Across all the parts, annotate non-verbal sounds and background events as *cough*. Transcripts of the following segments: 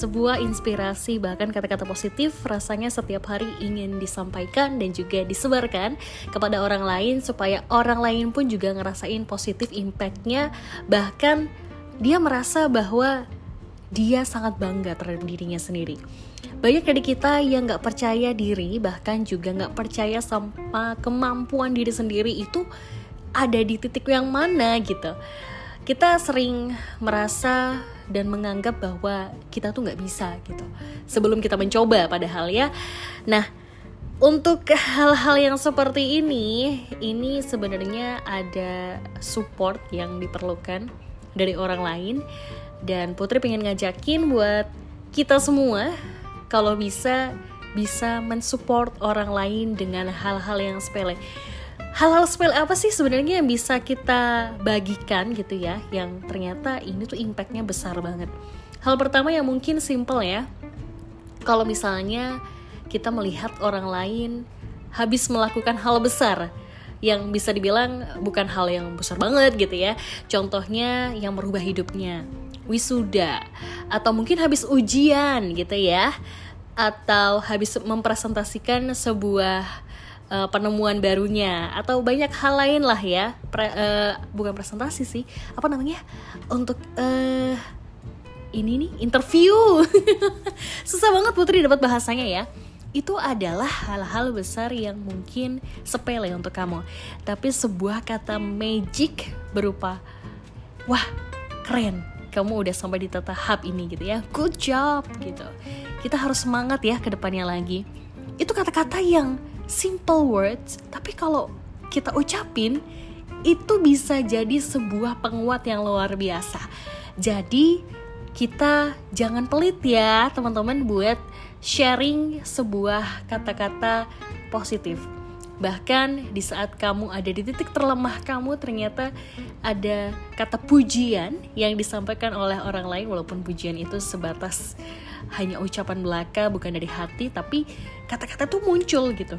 sebuah inspirasi bahkan kata-kata positif rasanya setiap hari ingin disampaikan dan juga disebarkan kepada orang lain supaya orang lain pun juga ngerasain positif impactnya. Bahkan dia merasa bahwa dia sangat bangga terhadap dirinya sendiri. Banyak dari kita yang gak percaya diri bahkan juga gak percaya sama kemampuan diri sendiri itu ada di titik yang mana gitu. Kita sering merasa dan menganggap bahwa kita tuh nggak bisa gitu. Sebelum kita mencoba padahal ya. Nah untuk hal-hal yang seperti ini ini sebenarnya ada support yang diperlukan dari orang lain. Dan Putri pengen ngajakin buat kita semua kalau bisa bisa mensupport orang lain dengan hal-hal yang sepele hal-hal sepele apa sih sebenarnya yang bisa kita bagikan gitu ya yang ternyata ini tuh impactnya besar banget? Hal pertama yang mungkin simple ya kalau misalnya kita melihat orang lain habis melakukan hal besar yang bisa dibilang bukan hal yang besar banget gitu ya. Contohnya yang merubah hidupnya wisuda atau mungkin habis ujian gitu ya atau habis mempresentasikan sebuah uh, penemuan barunya atau banyak hal lain lah ya. Pre, uh, bukan presentasi sih. Apa namanya? Untuk uh, ini nih interview. *laughs* Susah banget Putri dapat bahasanya ya. Itu adalah hal-hal besar yang mungkin sepele untuk kamu. Tapi sebuah kata magic berupa wah keren. Kamu udah sampai di tahap ini gitu ya. Good job gitu. Kita harus semangat ya ke depannya lagi. Itu kata-kata yang simple words, tapi kalau kita ucapin itu bisa jadi sebuah penguat yang luar biasa. Jadi kita jangan pelit ya teman-teman buat sharing sebuah kata-kata positif. Bahkan di saat kamu ada di titik terlemah kamu ternyata ada kata pujian yang disampaikan oleh orang lain walaupun pujian itu sebatas hanya ucapan belaka bukan dari hati tapi kata-kata tuh muncul gitu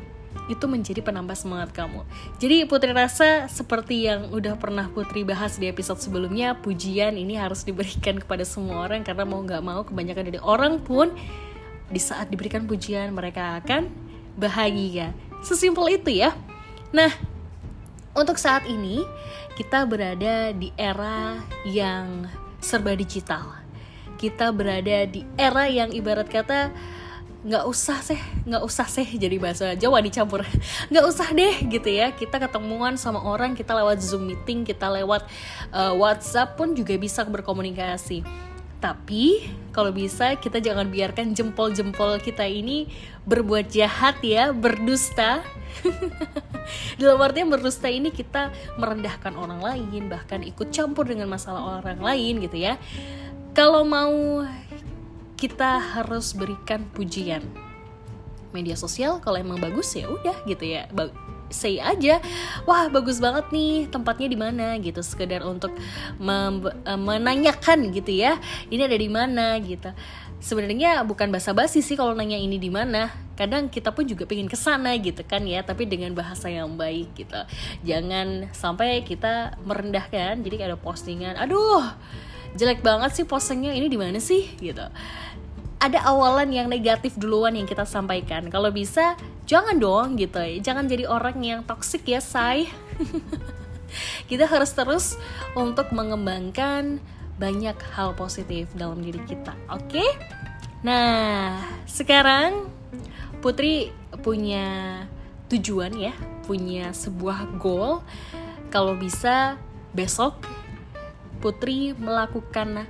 itu menjadi penambah semangat kamu. Jadi Putri rasa seperti yang udah pernah Putri bahas di episode sebelumnya, pujian ini harus diberikan kepada semua orang karena mau nggak mau kebanyakan dari orang pun di saat diberikan pujian mereka akan bahagia. Sesimpel itu ya. Nah, untuk saat ini kita berada di era yang serba digital. Kita berada di era yang ibarat kata nggak usah sih nggak usah sih jadi bahasa Jawa dicampur *laughs* nggak usah deh gitu ya kita ketemuan sama orang kita lewat zoom meeting kita lewat uh, WhatsApp pun juga bisa berkomunikasi tapi kalau bisa kita jangan biarkan jempol-jempol kita ini berbuat jahat ya, berdusta. *laughs* Dalam artian berdusta ini kita merendahkan orang lain, bahkan ikut campur dengan masalah orang lain gitu ya. Kalau mau kita harus berikan pujian. Media sosial kalau emang bagus ya udah gitu ya. Ba say aja wah bagus banget nih tempatnya di mana? gitu. Sekedar untuk eh, menanyakan gitu ya ini ada di mana? gitu. Sebenarnya bukan basa-basi sih kalau nanya ini di mana. Kadang kita pun juga pengen ke sana gitu kan ya tapi dengan bahasa yang baik gitu. Jangan sampai kita merendahkan jadi ada postingan aduh jelek banget sih postingnya ini di mana sih? Gitu. Ada awalan yang negatif duluan yang kita sampaikan. Kalau bisa jangan dong gitu. Jangan jadi orang yang toksik ya say *laughs* kita harus terus untuk mengembangkan banyak hal positif dalam diri kita oke? Okay? nah sekarang Putri punya tujuan ya punya sebuah goal. Kalau bisa besok Putri melakukan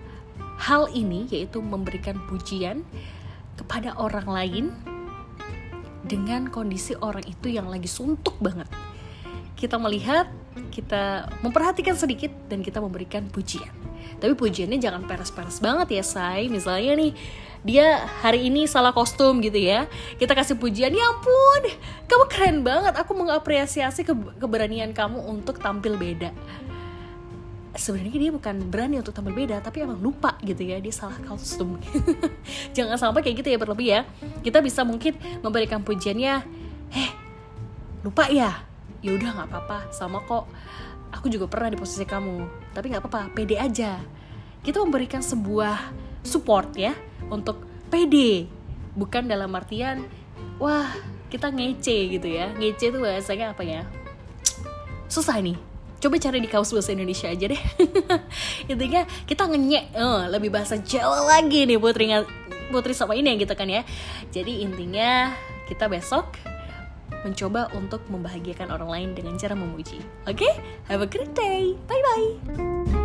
hal ini, yaitu memberikan pujian kepada orang lain dengan kondisi orang itu yang lagi suntuk banget. Kita melihat, kita memperhatikan sedikit, dan kita memberikan pujian. Tapi pujiannya jangan peres-peres banget ya, say. Misalnya nih, dia hari ini salah kostum gitu ya kita kasih pujian ya ampun kamu keren banget aku mengapresiasi ke keberanian kamu untuk tampil beda sebenarnya dia bukan berani untuk tampil beda tapi emang lupa gitu ya dia salah kostum *laughs* jangan sampai kayak gitu ya berlebih ya. Kita bisa mungkin memberikan pujiannya heh lupa ya? Ya udah nggak apa-apa sama kok. Aku juga pernah di posisi kamu tapi nggak apa-apa pede aja. Kita memberikan sebuah support ya untuk pede. Bukan dalam artian wah kita ngece gitu ya. Ngece itu bahasanya apa ya? Susah nih coba cari di kaus bahasa Indonesia aja deh. *laughs* Intinya kita ngenyek oh, lebih bahasa Jawa lagi nih putri putri sama ini gitu kan ya. Jadi intinya kita besok mencoba untuk membahagiakan orang lain dengan cara memuji. Oke? Okay? have a great day. Bye bye